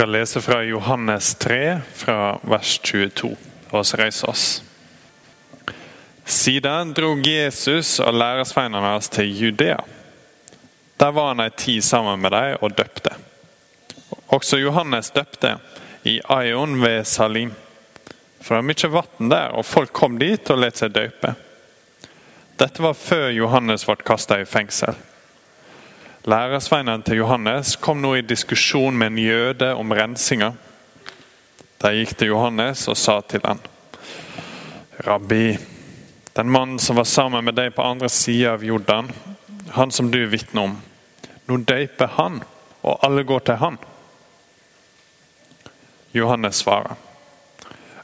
skal lese fra Johannes 3, fra vers 22. Og så reiser oss. Siden drog Jesus og læresveinene hans til Judea. Der var han ei tid sammen med dem og døpte. Også Johannes døpte i Aion ved Salim. For det var mye vann der, og folk kom dit og lot seg døpe. Dette var før Johannes ble kasta i fengsel. Læresveinene til Johannes kom nå i diskusjon med en jøde om rensinga. De gikk til Johannes og sa til han, Rabbi, den mannen som var sammen med deg på andre sida av Jordan, han som du vitner om, nå døyper han, og alle går til han. Johannes svarer,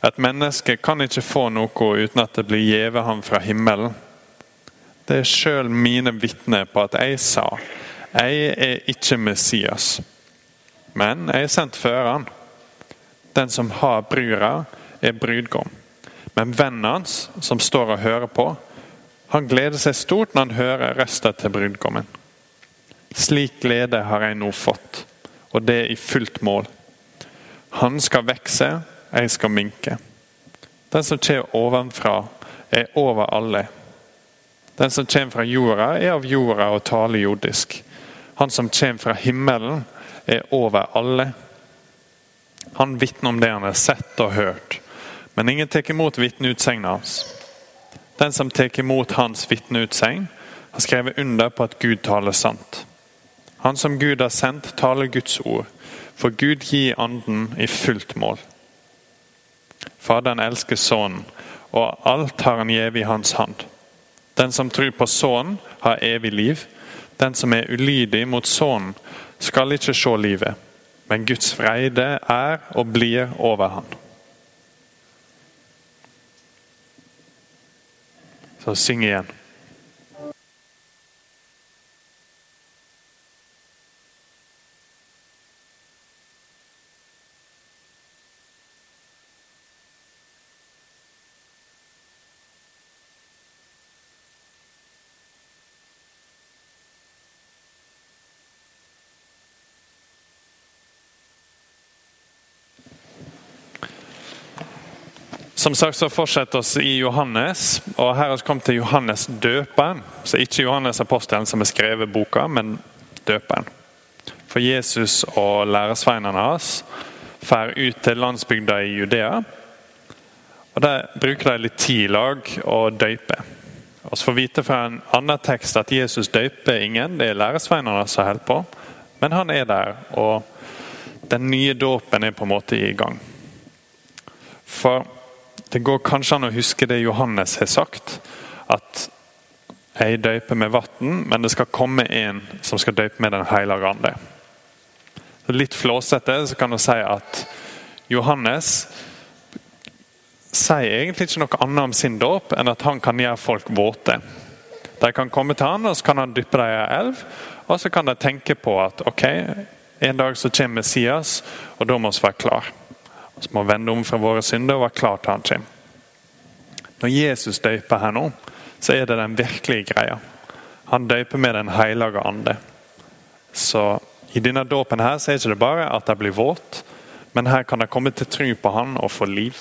et menneske kan ikke få noe uten at det blir gjeve ham fra himmelen. Det er sjøl mine vitner på at jeg sa jeg er ikke Messias, men jeg er sendt før han. Den som har brura, er brudgom. Men vennen hans, som står og hører på, han gleder seg stort når han hører røsta til brudgommen. Slik glede har jeg nå fått, og det i fullt mål. Han skal vokse, jeg skal minke. Den som kommer ovenfra, er over alle. Den som kommer fra jorda, er av jorda og taler jordisk. Han som kommer fra himmelen, er over alle. Han vitner om det han har sett og hørt, men ingen tar imot vitneutsagnet hans. Den som tar imot hans vitneutsegn, har skrevet under på at Gud taler sant. Han som Gud har sendt, taler Guds ord, for Gud gir Anden i fullt mål. Faderen elsker Sønnen, og alt har han gitt i hans hand. Den som tror på Sønnen, har evig liv. Den som er ulydig mot Sønnen, skal ikke se livet, men Guds vreide er og blir over han. Så syng igjen. Som sagt så fortsetter oss i Johannes, og her har vi kommet til Johannes døperen. Så ikke Johannes apostelen som har skrevet boka, men døperen. For Jesus og læresveinene hans drar ut til landsbygda i Judea. Og Der bruker de litt tid i lag og døyper. Vi får vite fra en annen tekst at Jesus døyper ingen, det er læresveinene som holder på. Men han er der, og den nye dåpen er på en måte i gang. For det går kanskje an å huske det Johannes har sagt, at jeg døper med vann, men det skal komme en som skal døpe med Den hellige ande. Litt flåsete så kan du si at Johannes sier egentlig ikke noe annet om sin dåp enn at han kan gjøre folk våte. De kan komme til han, og så kan han dyppe dem i elv. Og så kan de tenke på at ok, en dag så kommer Messias, og da må vi være klar. Vi må vende om fra våre synder og være klar til han kommer. Når Jesus døyper her nå, så er det den virkelige greia. Han døyper med Den hellige ande. Så i denne dåpen her så er det ikke bare at de blir våt, men her kan de komme til tro på han og få liv.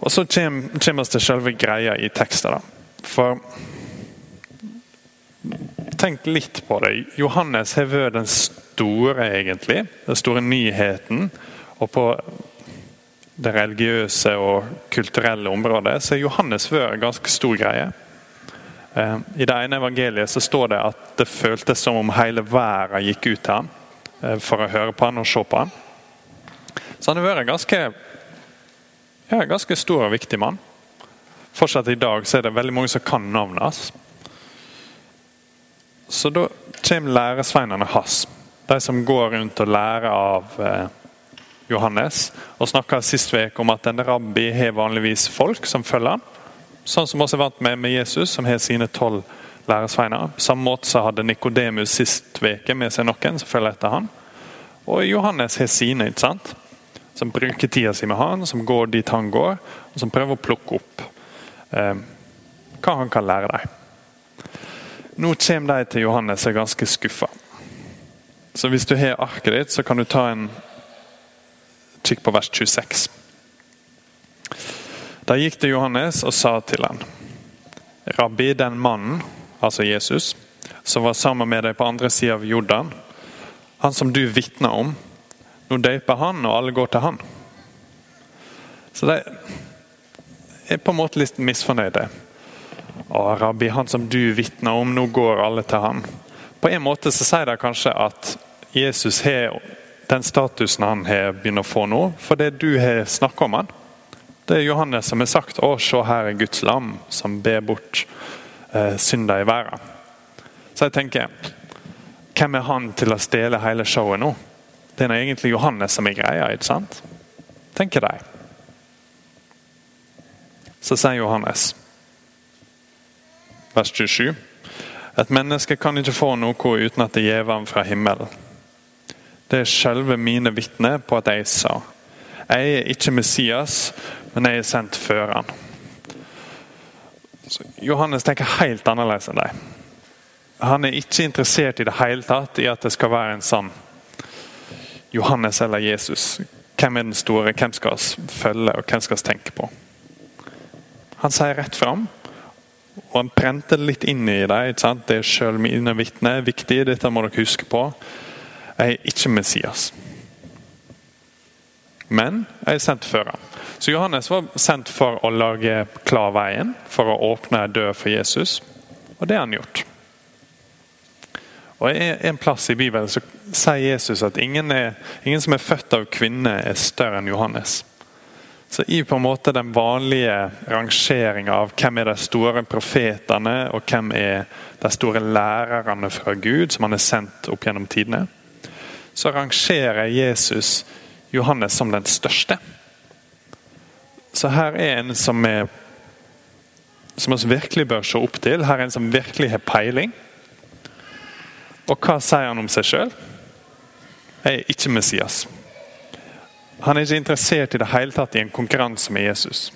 Og Så kommer vi til selve greia i teksten. da. For tenk litt på det. Johannes har vært den store, egentlig. Den store nyheten. Og på det religiøse og kulturelle området så er Johannes vært en ganske stor greie. Eh, I det ene evangeliet så står det at det føltes som om hele verden gikk ut til ham eh, for å høre på han og se på han. Så han har vært en ganske, ja, ganske stor og viktig mann. Fortsatt i dag så er det veldig mange som kan navnet hans. Så da kommer læresveinene hans, de som går rundt og lærer av eh, Johannes. Og snakka sist uke om at en rabbi har vanligvis folk som følger han. Sånn som også er vant med med Jesus, som har sine tolv læresveiner. Samme måte så hadde Nikodemus sist uke med seg noen som følger etter han. Og Johannes har sine, ikke sant? som bruker tida si med han, som går dit han går, og som prøver å plukke opp eh, hva han kan lære dem. Nå kommer de til Johannes og er ganske skuffa. Så hvis du har arket ditt, så kan du ta en kikk på vers 26. Da gikk det Johannes og sa til han, Rabbi, den mannen, altså Jesus, som var sammen med deg på andre sida av Jordan, han som du vitner om, nå døper han, og alle går til han. Så de er på en måte litt misfornøyde. Å, rabbi, han som du vitner om, nå går alle til han. På en måte så sier de kanskje at Jesus har den statusen han har begynt å få nå, fordi du har snakket om han. Det er Johannes som har sagt 'Å, se her er Guds lam som ber bort eh, synder i verden'. Så jeg tenker Hvem er han til å stjele hele showet nå? Det er egentlig Johannes som er greia, ikke sant? Tenker de. Så sier Johannes, vers 27, et menneske kan ikke få noe uten at det gjev ham fra himmelen. Det er selve mine vitner på at jeg sa. Jeg er ikke Messias, men jeg er sendt før han. Så Johannes tenker helt annerledes enn deg. Han er ikke interessert i det hele tatt i at det skal være en sånn Johannes eller Jesus. Hvem er den store? Hvem skal vi følge, og hvem skal vi tenke på? Han sier rett fram, og han brente det litt inn i sant? Det er sjøl mine vitner viktig, dette må dere huske på. Jeg er ikke Messias. Men jeg er sendt før ham. Så Johannes var sendt for å lage klar veien, for å åpne dør for Jesus. Og det har han gjort. Og En plass i Bibelen så sier Jesus at ingen, er, ingen som er født av kvinne, er større enn Johannes. Så I på en måte den vanlige rangeringa av hvem er de store profetene og hvem er de store lærerne fra Gud som han er sendt opp gjennom tidene, så rangerer Jesus Johannes som den største. Så her er en som er som vi virkelig bør se opp til. Her er en som virkelig har peiling. Og hva sier han om seg sjøl? Jeg er ikke Messias. Han er ikke interessert i det hele tatt i en konkurranse med Jesus.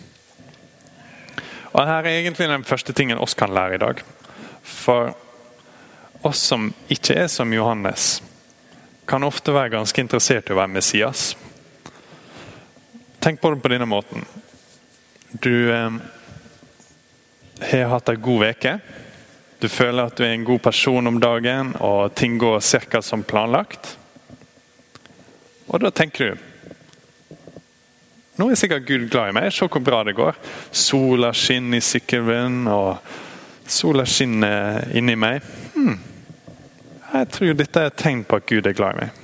Og Her er egentlig den første tingen oss kan lære i dag. For oss som ikke er som Johannes, kan ofte være ganske interessert i å være Messias. Tenk på det på denne måten. Du eh, har hatt ei god uke. Du føler at du er en god person om dagen, og ting går ca. som planlagt. Og da tenker du Nå er sikkert Gud glad i meg. Se hvor bra det går. Sola skinner i sykkelen, og sola skinner inni meg. Hmm. Jeg tror dette er et tegn på at Gud er glad i meg.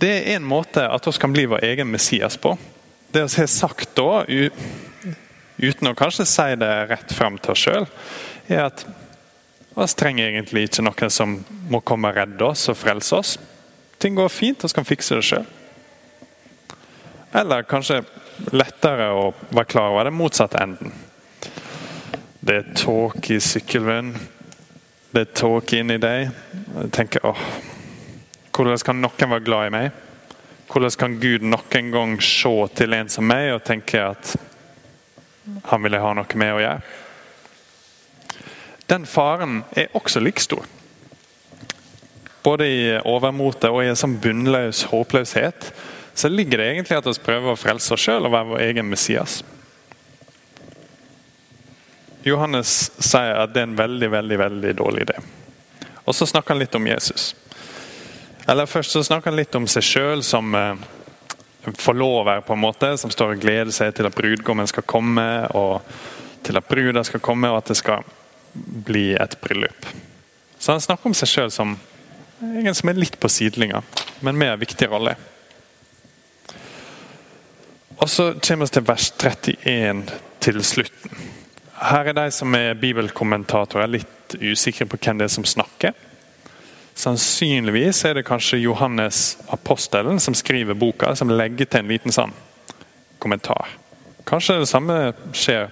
Det er en måte at oss kan bli vår egen Messias på. Det vi har sagt da, uten å kanskje si det rett fram til oss sjøl, er at vi trenger egentlig ikke noen som må komme og redde oss og frelse oss. Ting går fint, vi kan fikse det sjøl. Eller kanskje lettere å være klar over den motsatte enden. Det er tåke i sykkelvind. Det er tåke inni deg. Jeg tenker åh, hvordan kan noen være glad i meg? Hvordan kan Gud nok en gang se til en som meg og tenke at han vil jeg ha noe med å gjøre? den faren er også like stor. Både i overmotet og i en sånn bunnløs håpløshet så ligger det egentlig at vi prøver å frelse oss sjøl og være vår egen Messias. Johannes sier at det er en veldig veldig, veldig dårlig idé. Og så snakker han litt om Jesus. Eller Først så snakker han litt om seg sjøl som eh, forlover, på en måte, som står og gleder seg til at brudgommen skal komme, og til at bruda skal komme, og at det skal bli et bryllup. Så han snakker om seg sjøl som en som er litt på sidelinja, men med en viktig rolle. Og Så kommer vi til vers 31 til slutten. Her er de som er bibelkommentatorer litt usikre på hvem det er som snakker. Sannsynligvis er det kanskje Johannes apostelen som skriver boka, som legger til en liten sånn kommentar. Kanskje det samme skjer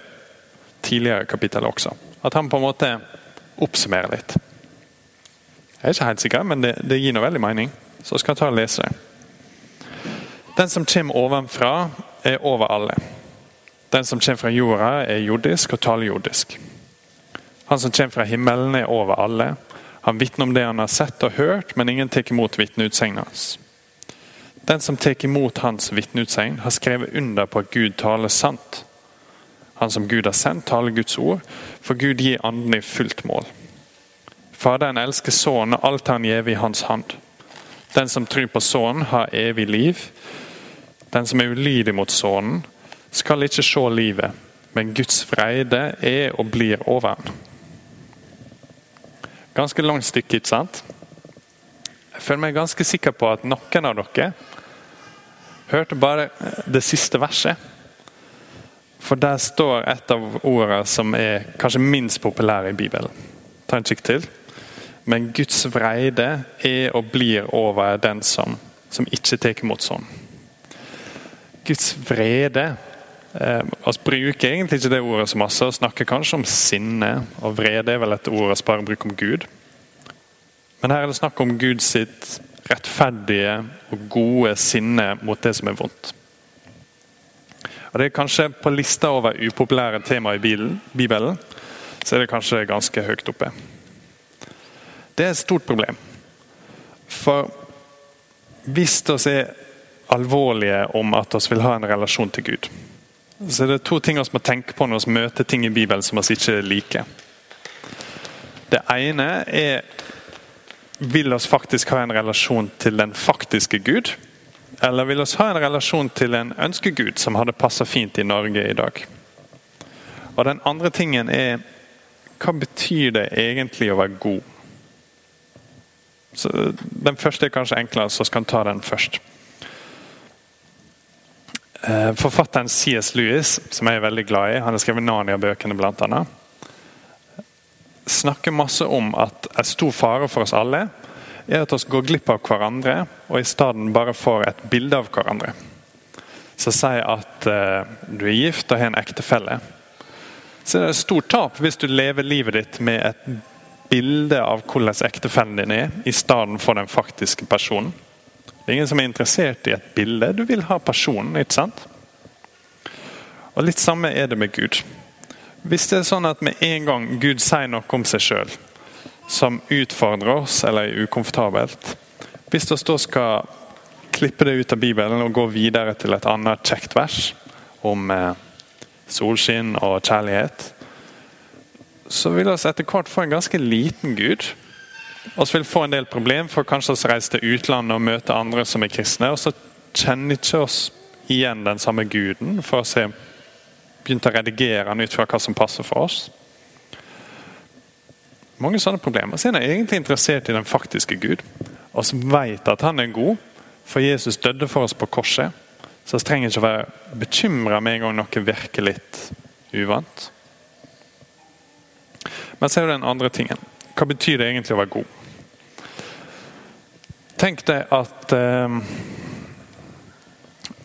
tidligere kapittelet også. At han på en måte oppsummerer litt. Jeg er ikke helt sikker, men det, det gir noe veldig mening. Så skal jeg ta og lese det. Den som kommer ovenfra, er over alle. Den som kommer fra jorda, er jordisk og taler jordisk. Han som kommer fra himmelen, er over alle. Han vitner om det han har sett og hørt, men ingen tar imot vitneutsagnet hans. Den som tar imot hans vitneutsegn, har skrevet under på at Gud taler sant. Han som Gud har sendt, taler Guds ord, for Gud gir anden i fullt mål. Faderen elsker Sønnen, og alt han gir i hans hand. Den som tror på Sønnen, har evig liv. Den som er ulydig mot Sønnen, skal ikke se livet, men Guds vreide er og blir over ham. Ganske langt stykke, ikke sant? Jeg føler meg ganske sikker på at noen av dere hørte bare det siste verset. For der står et av ordene som er kanskje minst populære i Bibelen. Ta en kikk til. Men Guds vreide er og blir over den som, som ikke tar imot sånn. Guds vrede Vi bruker egentlig ikke det ordet så masse, og snakker kanskje om sinne. Og vrede er vel et ord vi bare bruker om Gud. Men her er det snakk om Guds rettferdige og gode sinne mot det som er vondt. Og Det er kanskje på lista over upopulære temaer i Bibelen, så er det kanskje ganske høyt oppe. Det er et stort problem. For hvis vi er alvorlige om at vi vil ha en relasjon til Gud, så Det er to ting vi må tenke på når vi møter ting i Bibelen som vi ikke liker. Det ene er vil oss faktisk ha en relasjon til den faktiske Gud? Eller vil oss ha en relasjon til en ønskegud som hadde passa fint i Norge i dag? Og Den andre tingen er hva betyr det egentlig å være god? Så Den første er kanskje enklere, så skal vi ta den først. Eh, forfatteren C.S. Lewis, som jeg er veldig glad i, han har skrevet Narnia-bøkene bl.a., snakker masse om at en stor fare for oss alle er at vi går glipp av hverandre og i stedet bare får et bilde av hverandre. Så si at uh, du er gift og har en ektefelle. Så er det et stort tap hvis du lever livet ditt med et bilde av hvordan ektefellen din er, i stedet for den faktiske personen. Det er ingen som er interessert i et bilde, du vil ha personen. ikke sant? Og Litt samme er det med Gud. Hvis det er sånn at med en gang Gud sier noe om seg sjøl som utfordrer oss eller er ukomfortabelt Hvis vi da skal klippe det ut av Bibelen og gå videre til et annet kjekt vers om eh, solskinn og kjærlighet, så vil vi etter hvert få en ganske liten Gud. Vi vil få en del problem, for kanskje vi reiser til utlandet og møter andre som er kristne. og så kjenner ikke oss igjen den samme guden, for å se begynte å redigere den ut fra hva som passer for oss. Mange sånne problemer. Så er egentlig interessert i den faktiske Gud. Og som vet at han er god, for Jesus døde for oss på korset. Så vi trenger ikke å være bekymra med en gang noe virker litt uvant. Men så er det den andre tingen. Hva betyr det egentlig å være god? Tenk deg at eh,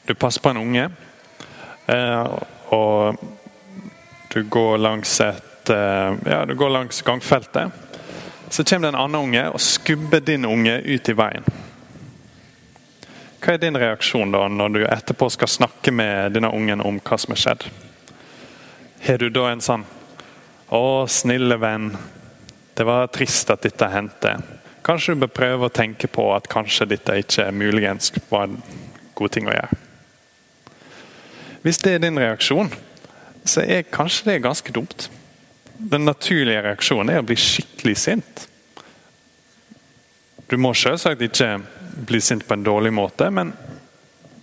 du passer på en unge, eh, og du går langs et eh, ja, du går langs gangfeltet. Så kommer det en annen unge og skubber din unge ut i veien. Hva er din reaksjon da når du etterpå skal snakke med denne ungen om hva som har skjedd? Har du da en sånn 'Å, snille venn, det var trist at dette hendte'. Kanskje du bør prøve å tenke på at kanskje dette ikke muligens var en god ting å gjøre. Hvis det er din reaksjon, så er kanskje det ganske dumt. Den naturlige reaksjonen er å bli skikkelig sint. Du må selvsagt ikke bli sint på en dårlig måte, men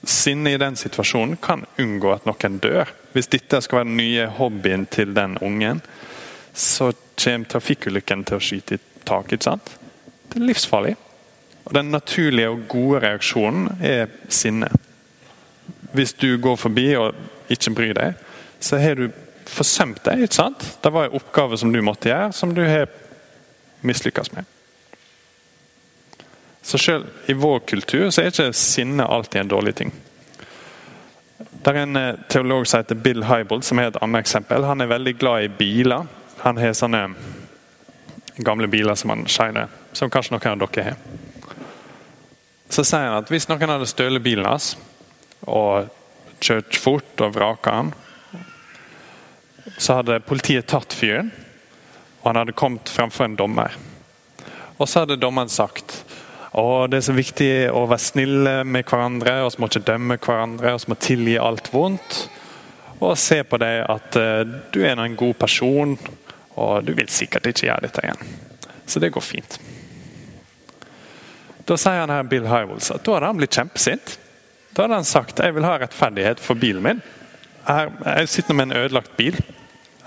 sinne i den situasjonen kan unngå at noen dør. Hvis dette skal være den nye hobbyen til den ungen, så kommer trafikkulykken til å skyte i tak. ikke sant? Det er livsfarlig. Og Den naturlige og gode reaksjonen er sinne. Hvis du går forbi og ikke bryr deg, så har du forsømt deg. ikke sant? Det var en oppgave som du måtte gjøre, som du har mislykkes med. Så selv i vår kultur så er ikke sinne alltid en dårlig ting. Det er en eh, teolog som heter Bill Hybold, som er et annet eksempel. Han er veldig glad i biler. Han har sånne gamle biler som han shiner, som kanskje noen av dere har. Så sier han at hvis noen hadde stjålet bilen hans og kjørt fort og vraka han, så hadde politiet tatt fyren, og han hadde kommet framfor en dommer. Og så hadde dommeren sagt og det er så viktig å være snille med hverandre, og så må ikke dømme hverandre, og så må tilgi alt vondt. Og se på deg at uh, du er en god person, og du vil sikkert ikke gjøre dette igjen. Så det går fint. Da sier han her Bill Hyrels at da hadde han blitt kjempesint. Da hadde han sagt jeg vil ha rettferdighet for bilen min. Jeg sitter med en ødelagt bil.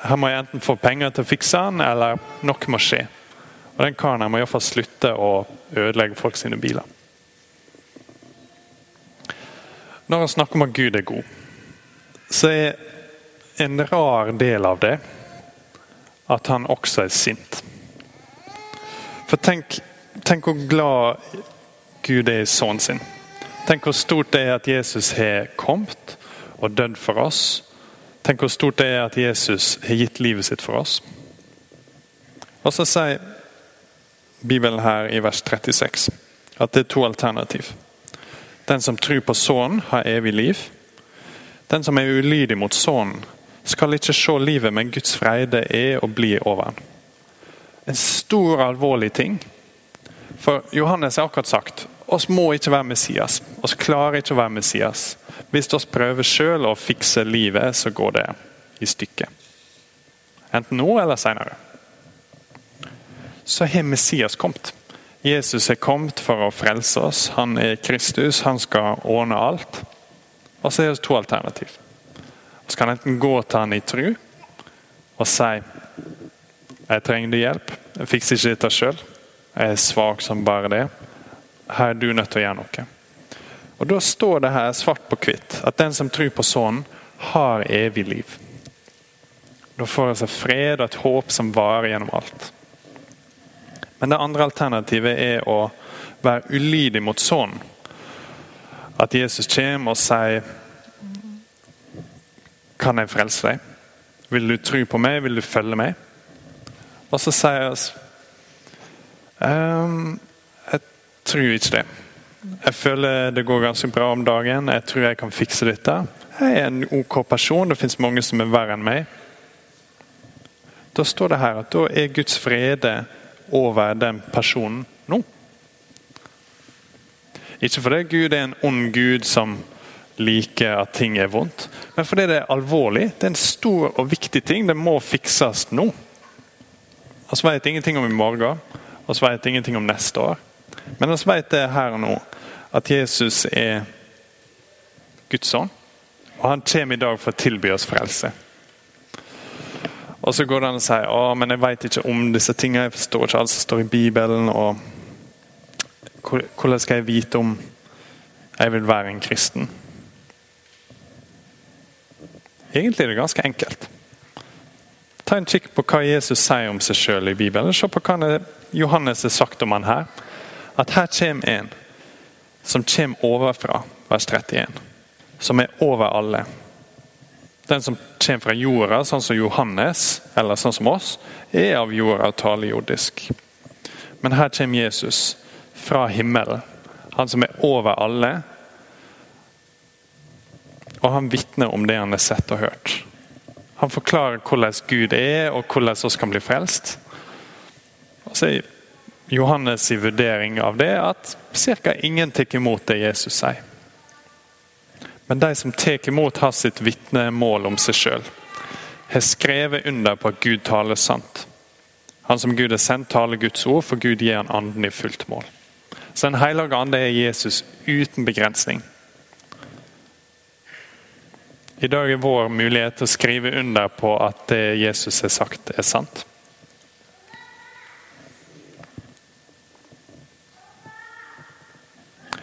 Her må jeg enten få penger til å fikse den, eller noe må skje. Og Den karen her må iallfall slutte å ødelegge folk sine biler. Når han snakker om at Gud er god, så er en rar del av det at han også er sint. For tenk, tenk hvor glad Gud er i sønnen sin. Tenk hvor stort det er at Jesus har kommet og dødd for oss. Tenk hvor stort det er at Jesus har gitt livet sitt for oss. Og så sier Bibelen her i vers 36. At det er to alternativ. Den som tror på Sønnen, har evig liv. Den som er ulydig mot Sønnen, skal ikke se livet, men Guds freide er og bli over han. En stor, alvorlig ting. For Johannes har akkurat sagt oss må ikke være Messias. oss klarer ikke å være Messias. Hvis vi prøver sjøl å fikse livet, så går det i stykker. Enten nå eller seinere så har Messias kommet. Jesus er kommet for å frelse oss. Han er Kristus, han skal ordne alt. Og så er det to alternativ. Vi kan enten gå til han i tru og si jeg trenger hjelp, jeg fikser ikke dette sjøl. Jeg er svak som bare det. Her er du nødt til å gjøre noe. Og Da står det her svart på hvitt at den som tror på Sønnen, har evig liv. Da får vi fred og et håp som varer gjennom alt. Men det andre alternativet er å være ulydig mot Sønnen. At Jesus kommer og sier Kan jeg frelse deg? Vil du tro på meg? Vil du følge meg? Og så sier jeg ehm, Jeg tror ikke det. Jeg føler det går ganske bra om dagen. Jeg tror jeg kan fikse dette. Jeg er en ok person. Det fins mange som er verre enn meg. Da står det her at da er Guds frede over den personen nå. Ikke fordi Gud er en ond gud som liker at ting er vondt, men fordi det er alvorlig. Det er en stor og viktig ting. Det må fikses nå. Vi vet ingenting om i morgen, vi vet ingenting om neste år. Men vi vet det her og nå, at Jesus er Guds sønn. Og han kommer i dag for å tilby oss frelse. Og så går det an å si å, men jeg vet ikke om disse tingene. Jeg forstår ikke alt som står i Bibelen. og Hvordan skal jeg vite om jeg vil være en kristen? Egentlig er det ganske enkelt. Ta en kikk på hva Jesus sier om seg sjøl i Bibelen. Se på hva Johannes har sagt om han her. At her kommer en som kommer overfra, vers 31. Som er over alle. Den som kommer fra jorda, sånn som Johannes, eller sånn som oss, er av jorda og taler jordisk. Men her kommer Jesus fra himmelen, han som er over alle. Og han vitner om det han har sett og hørt. Han forklarer hvordan Gud er, og hvordan vi kan bli frelst. Og så er Johannes' vurdering av det at ca. ingen tar imot det Jesus sier. Men de som tar imot har sitt vitnemål om seg sjøl, har skrevet under på at Gud taler sant. Han som Gud har sendt, taler Guds ord, for Gud gir han anden i fullt mål. Så Den hellige ande er Jesus uten begrensning. I dag er vår mulighet til å skrive under på at det Jesus har sagt, er sant.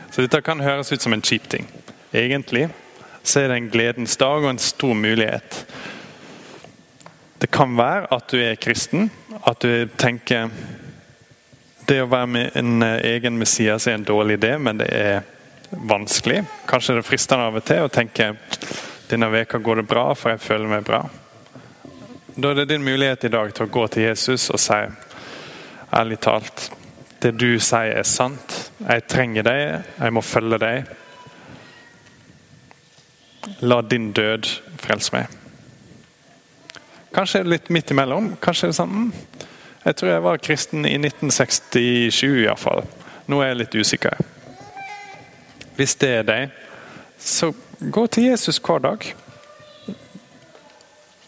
Så Dette kan høres ut som en kjip ting. Egentlig så er det en gledens dag og en stor mulighet. Det kan være at du er kristen, at du tenker det å være med en eh, egen Messias er en dårlig idé, men det er vanskelig. Kanskje det er fristende av og til å tenke denne veka går det bra, for jeg føler meg bra. Da er det din mulighet i dag til å gå til Jesus og si ærlig talt det du sier er sant. Jeg trenger deg, jeg må følge deg. La din død frelse meg. Kanskje litt midt imellom. Kanskje det sånn mm, Jeg tror jeg var kristen i 1967 iallfall. Nå er jeg litt usikker. Hvis det er deg, så gå til Jesus hver dag.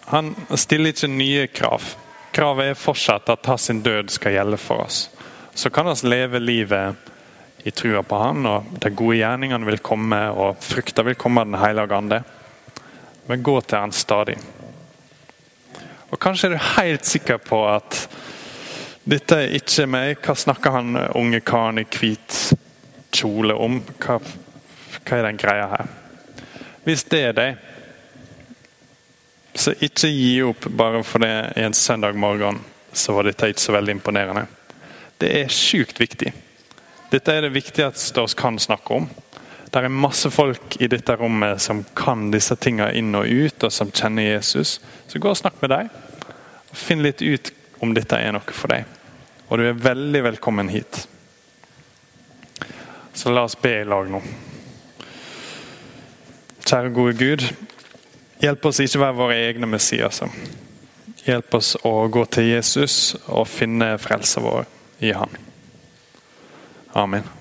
Han stiller ikke nye krav. Kravet er fortsatt at hans død skal gjelde for oss. Så kan vi leve livet i trua på han, og de gode gjerningene vil komme, og frukta vil komme av Den hellige ande. Men gå til han stadig. Og Kanskje er du helt sikker på at dette er ikke meg. Hva snakker han unge karen i hvit kjole om? Hva, hva er den greia her? Hvis det er deg, så ikke gi opp bare fordi en søndag morgen så var dette ikke så veldig imponerende. Det er sjukt viktig. Dette er det viktigste vi kan snakke om. Det er masse folk i dette rommet som kan disse tingene inn og ut, og som kjenner Jesus. Så gå og snakk med dem. Finn litt ut om dette er noe for deg. Og du er veldig velkommen hit. Så la oss be i lag nå. Kjære gode Gud. Hjelp oss ikke å være våre egne Messiaser. Hjelp oss å gå til Jesus og finne frelsa vår i Han. Amen.